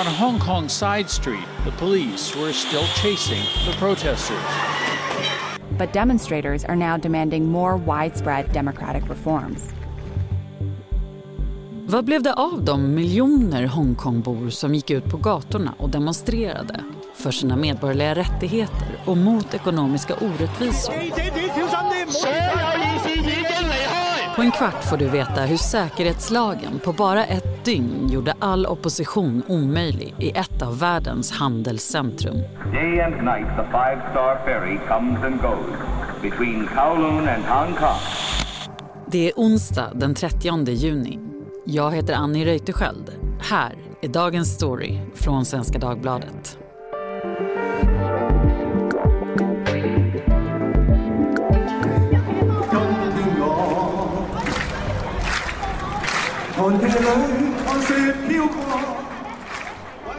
On Hong Kong's side street, the police were still chasing the protesters. But demonstrators are now demanding more widespread democratic reforms. Vad blev det av de miljoner Hongkongbor som gick ut på gatorna och demonstrerade för sina medborgerliga rättigheter och mot ekonomiska orättvisor? På en kvart får du veta hur säkerhetslagen på bara ett dygn gjorde all opposition omöjlig i ett av världens handelscentrum. Day and night the five-star ferry comes and goes between Kowloon and Hong Kong. Det är onsdag den 30 juni. Jag heter Annie Reuterskiöld. Här är dagens story från Svenska Dagbladet.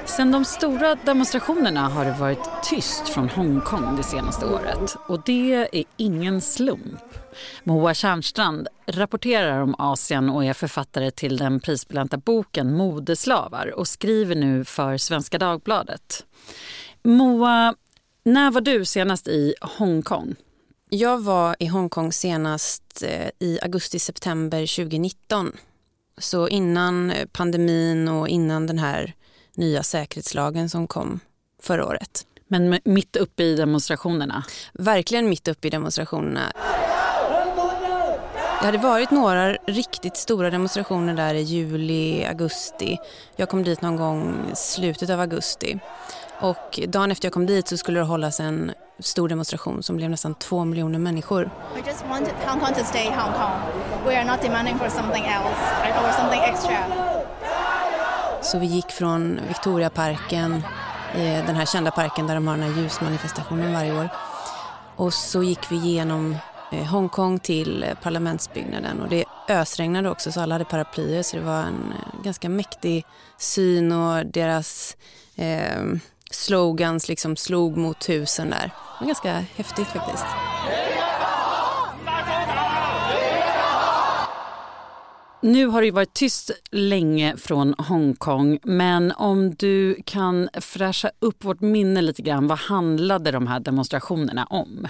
Sen de stora demonstrationerna har det varit tyst från Hongkong det senaste året. Och det är ingen slump. Moa Tjärnstrand rapporterar om Asien och är författare till den prisbelönta boken Modeslavar och skriver nu för Svenska Dagbladet. Moa, när var du senast i Hongkong? Jag var i Hongkong senast eh, i augusti-september 2019. Så innan pandemin och innan den här nya säkerhetslagen som kom förra året. Men mitt uppe i demonstrationerna? Verkligen mitt uppe i demonstrationerna. Det hade varit några riktigt stora demonstrationer där i juli, augusti. Jag kom dit någon gång slutet av augusti. Och dagen efter jag kom dit så skulle det hållas en stor demonstration som blev nästan två miljoner människor. We just wanted Hong Kong to stay Hong Kong. We are not demanding for something else or something extra. Så vi gick från Victoriaparken, eh, den här kända parken där de har den här ljusmanifestationen varje år. Och så gick vi igenom eh, Hongkong till eh, parlamentsbyggnaden och det ösregnade också så alla hade paraplyer så det var en ganska mäktig syn och deras eh, slogans liksom slog mot husen där. Det var ganska häftigt faktiskt. Nu har det varit tyst länge från Hongkong men om du kan fräscha upp vårt minne lite grann, vad handlade de här demonstrationerna om?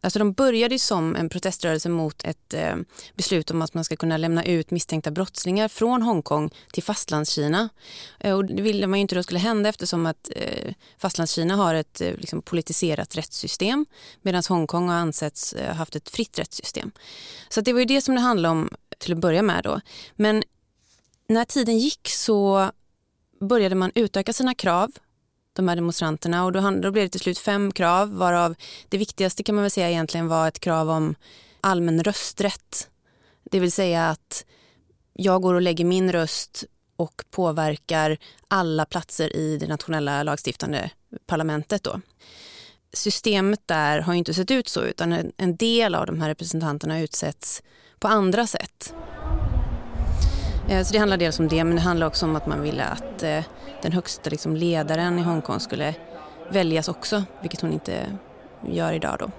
Alltså de började som en proteströrelse mot ett eh, beslut om att man ska kunna lämna ut misstänkta brottslingar från Hongkong till fastlandskina. Eh, och det ville man ju inte då skulle hända eftersom att eh, fastlandskina har ett eh, liksom politiserat rättssystem medan Hongkong har ansetts ha haft ett fritt rättssystem. Så det var ju det som det handlade om till att börja med då. Men när tiden gick så började man utöka sina krav de här demonstranterna och då, då blev det till slut fem krav varav det viktigaste kan man väl säga egentligen var ett krav om allmän rösträtt. Det vill säga att jag går och lägger min röst och påverkar alla platser i det nationella lagstiftande parlamentet. Då. Systemet där har inte sett ut så utan en del av de här representanterna utsätts på andra sätt. Eh, så det handlar dels om det men det handlar också om att man ville att eh, den högsta liksom, ledaren i Hongkong skulle väljas också, vilket hon inte gör idag då.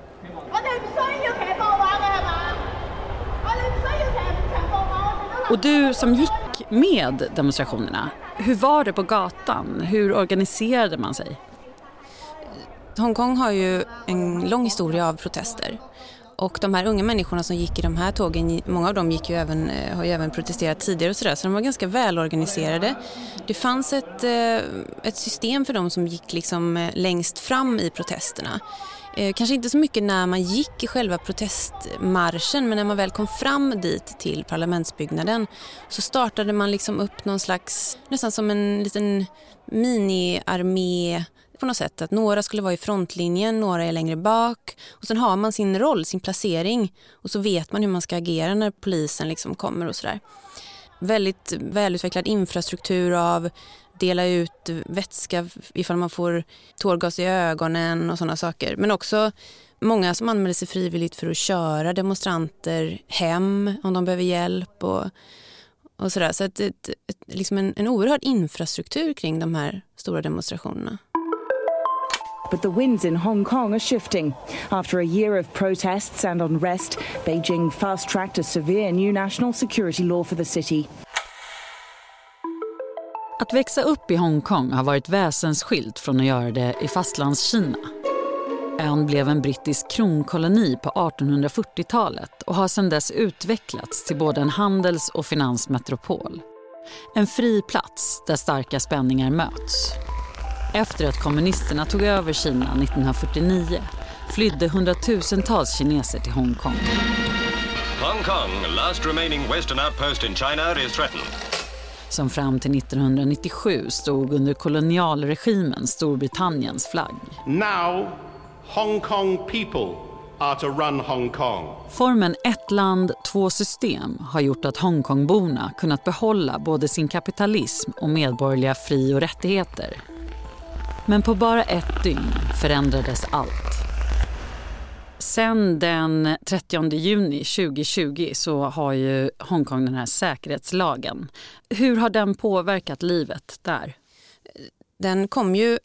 Och du som gick med demonstrationerna, hur var det på gatan? Hur organiserade man sig? Hongkong har ju en lång historia av protester. Och de här unga människorna som gick i de här tågen, många av dem gick ju även, eh, har ju även protesterat tidigare och sådär, så de var ganska välorganiserade. Det fanns ett, eh, ett system för dem som gick liksom eh, längst fram i protesterna. Kanske inte så mycket när man gick i själva protestmarschen men när man väl kom fram dit till parlamentsbyggnaden så startade man liksom upp någon slags, nästan som en liten mini-armé på något sätt. Att några skulle vara i frontlinjen, några är längre bak. Och sen har man sin roll, sin placering. Och så vet man hur man ska agera när polisen liksom kommer och sådär. Väldigt välutvecklad infrastruktur av dela ut vätska ifall man får tårgas i ögonen och sådana saker. Men också många som anmäler sig frivilligt för att köra demonstranter hem om de behöver hjälp och, och sådär. Så ett, ett, ett, liksom en, en oerhörd infrastruktur kring de här stora demonstrationerna. But the winds in Hong Kong are shifting. After a year of protests and unrest, Beijing fast tracked a severe new national security law for the city. Att växa upp i Hongkong har varit väsensskilt från att göra det i fastlandskina. Ön blev en brittisk kronkoloni på 1840-talet och har sedan dess utvecklats till både en handels och finansmetropol. En fri plats där starka spänningar möts. Efter att kommunisterna tog över Kina 1949 flydde hundratusentals kineser till Hongkong. Hong Kong, last remaining western outpost in China, is threatened. Som fram till 1997 stod under kolonialregimen Storbritanniens flagg. Now, Hong Kong people are to run Hong Kong. Formen ett land, två system har gjort att Hongkongborna kunnat behålla både sin kapitalism och medborgerliga fri och rättigheter. Men på bara ett dygn förändrades allt. Sen den 30 juni 2020 så har ju Hongkong den här säkerhetslagen. Hur har den påverkat livet där? Den kom ju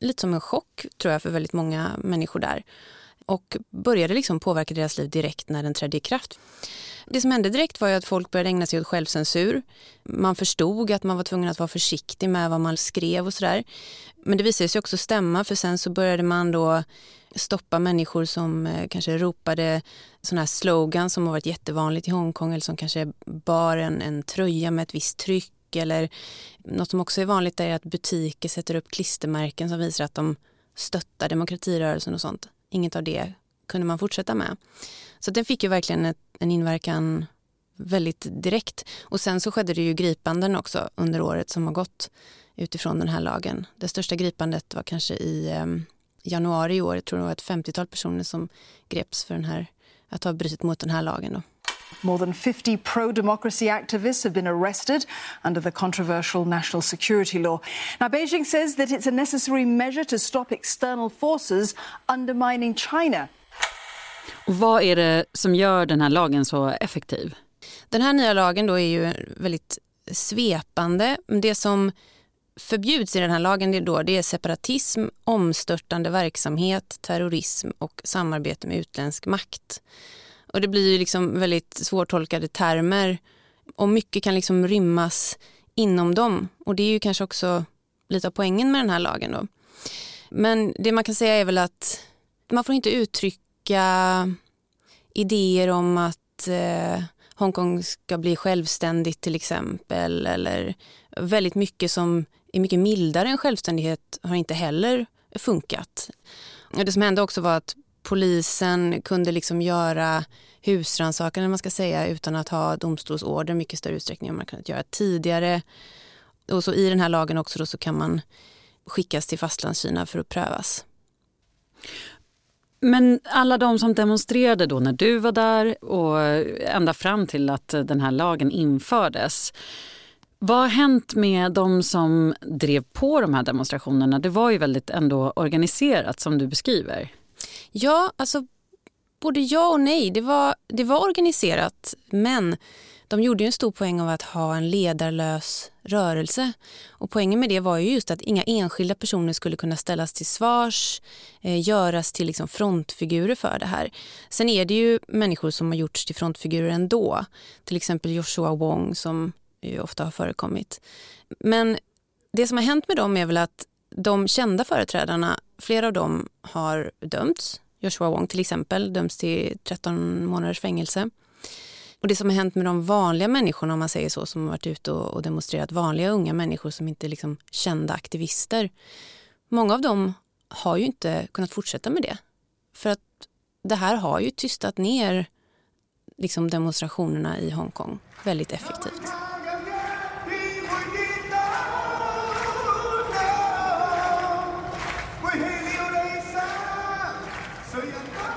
lite som en chock tror jag för väldigt många människor där och började liksom påverka deras liv direkt när den trädde i kraft. Det som hände direkt var ju att folk började ägna sig åt självcensur. Man förstod att man var tvungen att vara försiktig med vad man skrev och sådär. Men det visade sig också stämma för sen så började man då stoppa människor som eh, kanske ropade sådana här slogan som har varit jättevanligt i Hongkong eller som kanske bar en, en tröja med ett visst tryck eller något som också är vanligt är att butiker sätter upp klistermärken som visar att de stöttar demokratirörelsen och sånt. Inget av det kunde man fortsätta med. Så den fick ju verkligen ett, en inverkan väldigt direkt. Och sen så skedde det ju gripanden också under året som har gått utifrån den här lagen. Det största gripandet var kanske i eh, januari i år. Jag tror det var ett 50-tal personer som greps för den här, att ha brutit mot den här lagen. Då. More than 50 pro democracy activists have been arrested under the controversial national security law. Now, Beijing says that it's a necessary measure to stop external forces undermining China. Vad är det som gör den här lagen så effektiv? Den här nya lagen då är ju väldigt svepande. Det som förbjuds i den här lagen det är, då, det är separatism, omstörtande verksamhet, terrorism och samarbete med utländsk makt. Och det blir ju liksom väldigt svårtolkade termer och mycket kan liksom rymmas inom dem. Och det är ju kanske också lite av poängen med den här lagen. Då. Men det man kan säga är väl att man får inte uttrycka idéer om att eh, Hongkong ska bli självständigt till exempel eller väldigt mycket som är mycket mildare än självständighet har inte heller funkat. Det som hände också var att polisen kunde liksom göra husrannsakan man ska säga utan att ha domstolsorder i mycket större utsträckning än man kunnat göra tidigare. Och så i den här lagen också då så kan man skickas till fastlandskina för att prövas. Men alla de som demonstrerade då när du var där och ända fram till att den här lagen infördes. Vad har hänt med de som drev på de här demonstrationerna? Det var ju väldigt ändå organiserat som du beskriver. Ja, alltså både ja och nej. Det var, det var organiserat men de gjorde en stor poäng av att ha en ledarlös rörelse. Och poängen med det var ju just att inga enskilda personer skulle kunna ställas till svars, eh, göras till liksom frontfigurer för det här. Sen är det ju människor som har gjorts till frontfigurer ändå. Till exempel Joshua Wong som ju ofta har förekommit. Men det som har hänt med dem är väl att de kända företrädarna, flera av dem har dömts. Joshua Wong till exempel döms till 13 månaders fängelse. Och det som har hänt med de vanliga människorna om man säger så, som har varit ute och, demonstrerat, vanliga unga människor som inte är liksom kända aktivister. Många av dem har ju inte kunnat fortsätta med det. För att det här har ju tystat ner liksom demonstrationerna i Hongkong väldigt effektivt.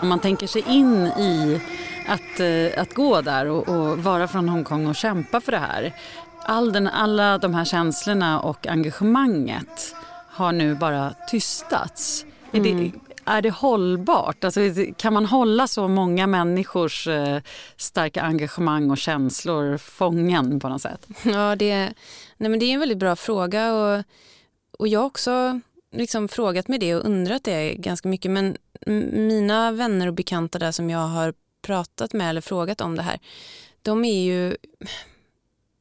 Om man tänker sig in i att, eh, att gå där och, och, vara från Hongkong och kämpa för det här. All den, alla de här känslorna och engagemanget har nu bara tystats. Mm. Är, det, mm. är det hållbart? Alltså, kan man hålla så många människors eh, starka engagemang och känslor fången på något sätt? Ja, det, nej men det är en väldigt bra fråga. Och, och jag har också liksom frågat mig det och undrat det ganska mycket. Men mina vänner och bekanta där som jag har pratat med eller frågat om det här, de är ju,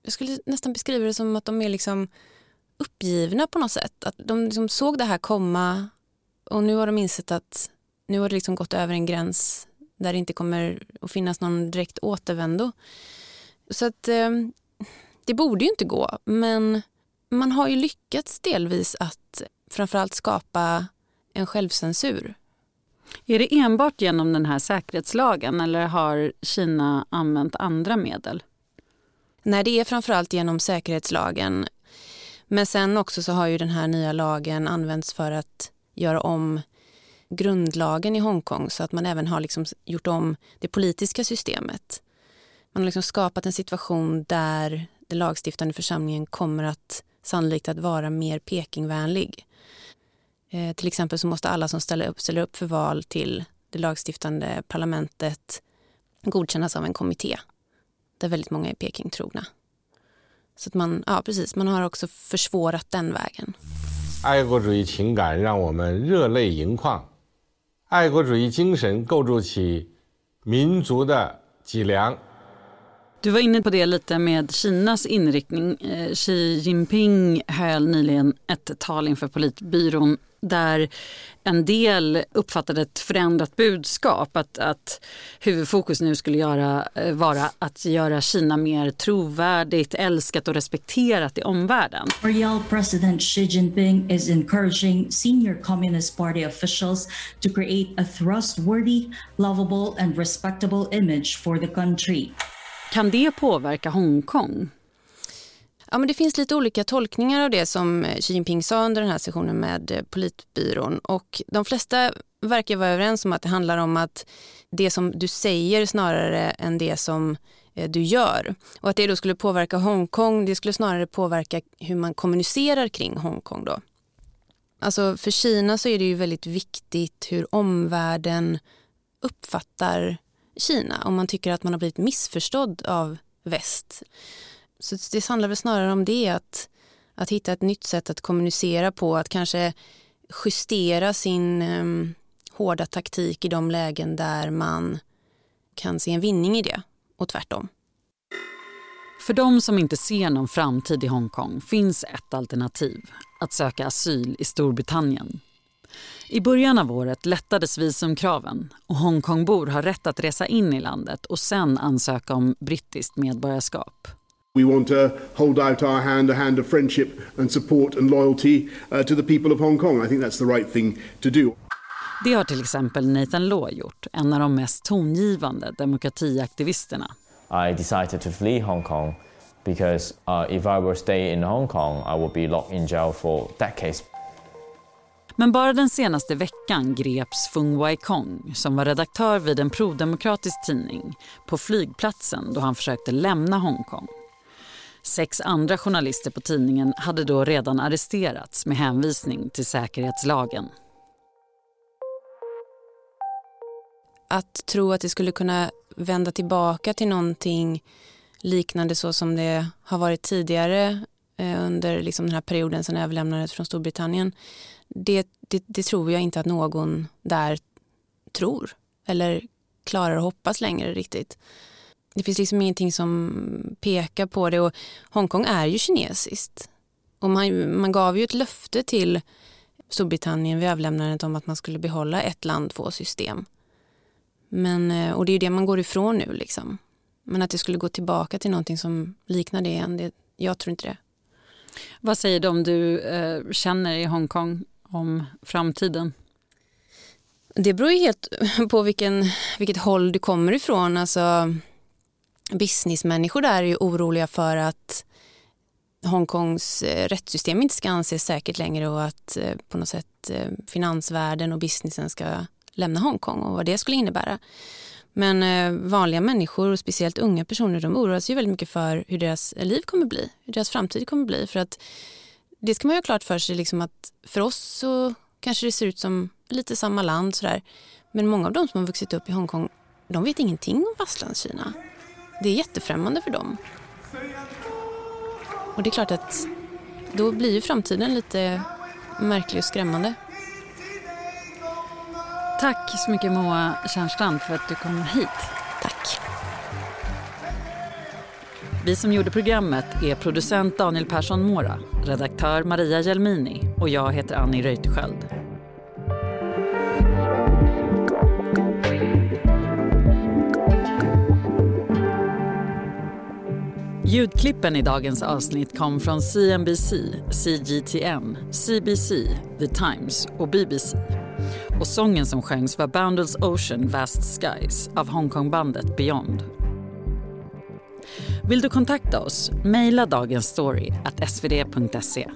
jag skulle nästan beskriva det som att de är liksom uppgivna på något sätt. Att de liksom såg det här komma och nu har de insett att nu har det liksom gått över en gräns där det inte kommer att finnas någon direkt återvändo. Så att eh, det borde ju inte gå, men man har ju lyckats delvis att framförallt skapa en självcensur. Är det enbart genom den här säkerhetslagen eller har Kina använt andra medel? Nej, det är framförallt genom säkerhetslagen. Men sen också så har ju den här nya lagen använts för att göra om grundlagen i Hongkong så att man även har liksom gjort om det politiska systemet. Man har liksom skapat en situation där den lagstiftande församlingen kommer att sannolikt att vara mer Pekingvänlig. Eh, till exempel så måste alla som ställer upp, ställer upp för val till det lagstiftande parlamentet godkännas av en kommitté där väldigt många är Pekingtrogna. Så att man, ja, precis, man har också försvårat den vägen. 爱国主义情感让我们热泪盈眶，爱国主义精神构筑起民族的脊梁。 Du var inne på det lite med Kinas inriktning. Eh, Xi Jinping höll nyligen ett tal inför politbyrån där en del uppfattade ett förändrat budskap. Att, att huvudfokus nu skulle göra, eh, vara att göra Kina mer trovärdigt, älskat och respekterat i omvärlden. Real President Xi Jinping is encouraging senior Communist Party officials to create a trustworthy, lovable and respectable image for the country. Kan det påverka Hongkong? Ja, men det finns lite olika tolkningar av det som Xi Jinping sa under den här sessionen med politbyrån. Och de flesta verkar vara överens om att det handlar om att det som du säger snarare än det som eh, du gör. Och att det då skulle påverka Hongkong, det skulle snarare påverka hur man kommunicerar kring Hongkong då. Alltså för Kina så är det ju väldigt viktigt hur omvärlden uppfattar Kina om man tycker att man har blivit missförstådd av väst. Så det handlar väl snarare om det, att, att hitta ett nytt sätt att kommunicera på, att kanske justera sin um, hårda taktik i de lägen där man kan se en vinning i det och tvärtom. För de som inte ser någon framtid i Hongkong finns ett alternativ, att söka asyl i Storbritannien. I början av året lättades visumkraven och Hongkongbor har rätt att resa in i landet och sen ansöka om brittiskt medborgarskap. We want to hold out our hand, a hand of friendship and support and loyalty uh, to the people of Hong Kong. I think that's the right thing to do. Det har till exempel Nathan Law gjort, en av de mest tongivande demokratiaktivisterna. I decided to flee Hong Kong because uh, if I were stay in Hong Kong I would be locked in jail for decades. Men bara den senaste veckan greps Fung Wai-kong som var redaktör vid en prodemokratisk tidning på flygplatsen då han försökte lämna Hongkong. Sex andra journalister på tidningen hade då redan arresterats med hänvisning till säkerhetslagen. Att tro att det skulle kunna vända tillbaka till någonting liknande så som det har varit tidigare Eh, under liksom den här perioden sedan överlämnandet från Storbritannien det, det, det, tror jag inte att någon där tror eller klarar att hoppas längre riktigt. Det finns liksom ingenting som pekar på det och Hongkong är ju kinesiskt. Och man, man gav ju ett löfte till Storbritannien vid överlämnandet om att man skulle behålla ett land, två system. Men, eh, och det är ju det man går ifrån nu. Liksom. Men att det skulle gå tillbaka till någonting som liknar det igen, det, jag tror inte det. Vad säger de du eh, känner i Hongkong om framtiden? Det beror ju helt på vilken, vilket håll du kommer ifrån. Alltså, businessmänniskor där är ju oroliga för att Hongkongs eh, rättssystem inte ska anses säkert längre och att eh, på något sätt eh, finansvärlden och businessen ska lämna Hongkong och vad det skulle innebära. Men eh, vanliga människor och speciellt unga personer de oroar sig väldigt mycket för hur deras liv kommer bli, hur deras framtid kommer bli. För att det ska man ju ha klart för sig liksom att för oss så kanske det ser ut som lite samma land sådär. Men många av de som har vuxit upp i Hongkong, de vet ingenting om fastlandskina. Det är jättefrämmande för dem. Och det är klart att då blir ju framtiden lite märklig och skrämmande. Tack så mycket Moa Tjärnstrand för att du kom hit. Tack. Vi som gjorde programmet är producent Daniel Persson Mora, redaktör Maria Gelmini och jag heter Annie Reuterskiöld. Ljudklippen i dagens avsnitt kom från CNBC, CGTN, CBC, The Times och BBC. Och sången som sjöngs var Boundless Ocean Vast Skies av Hongkongbandet Beyond. Vill du kontakta oss? Mejla dagens story svd.se.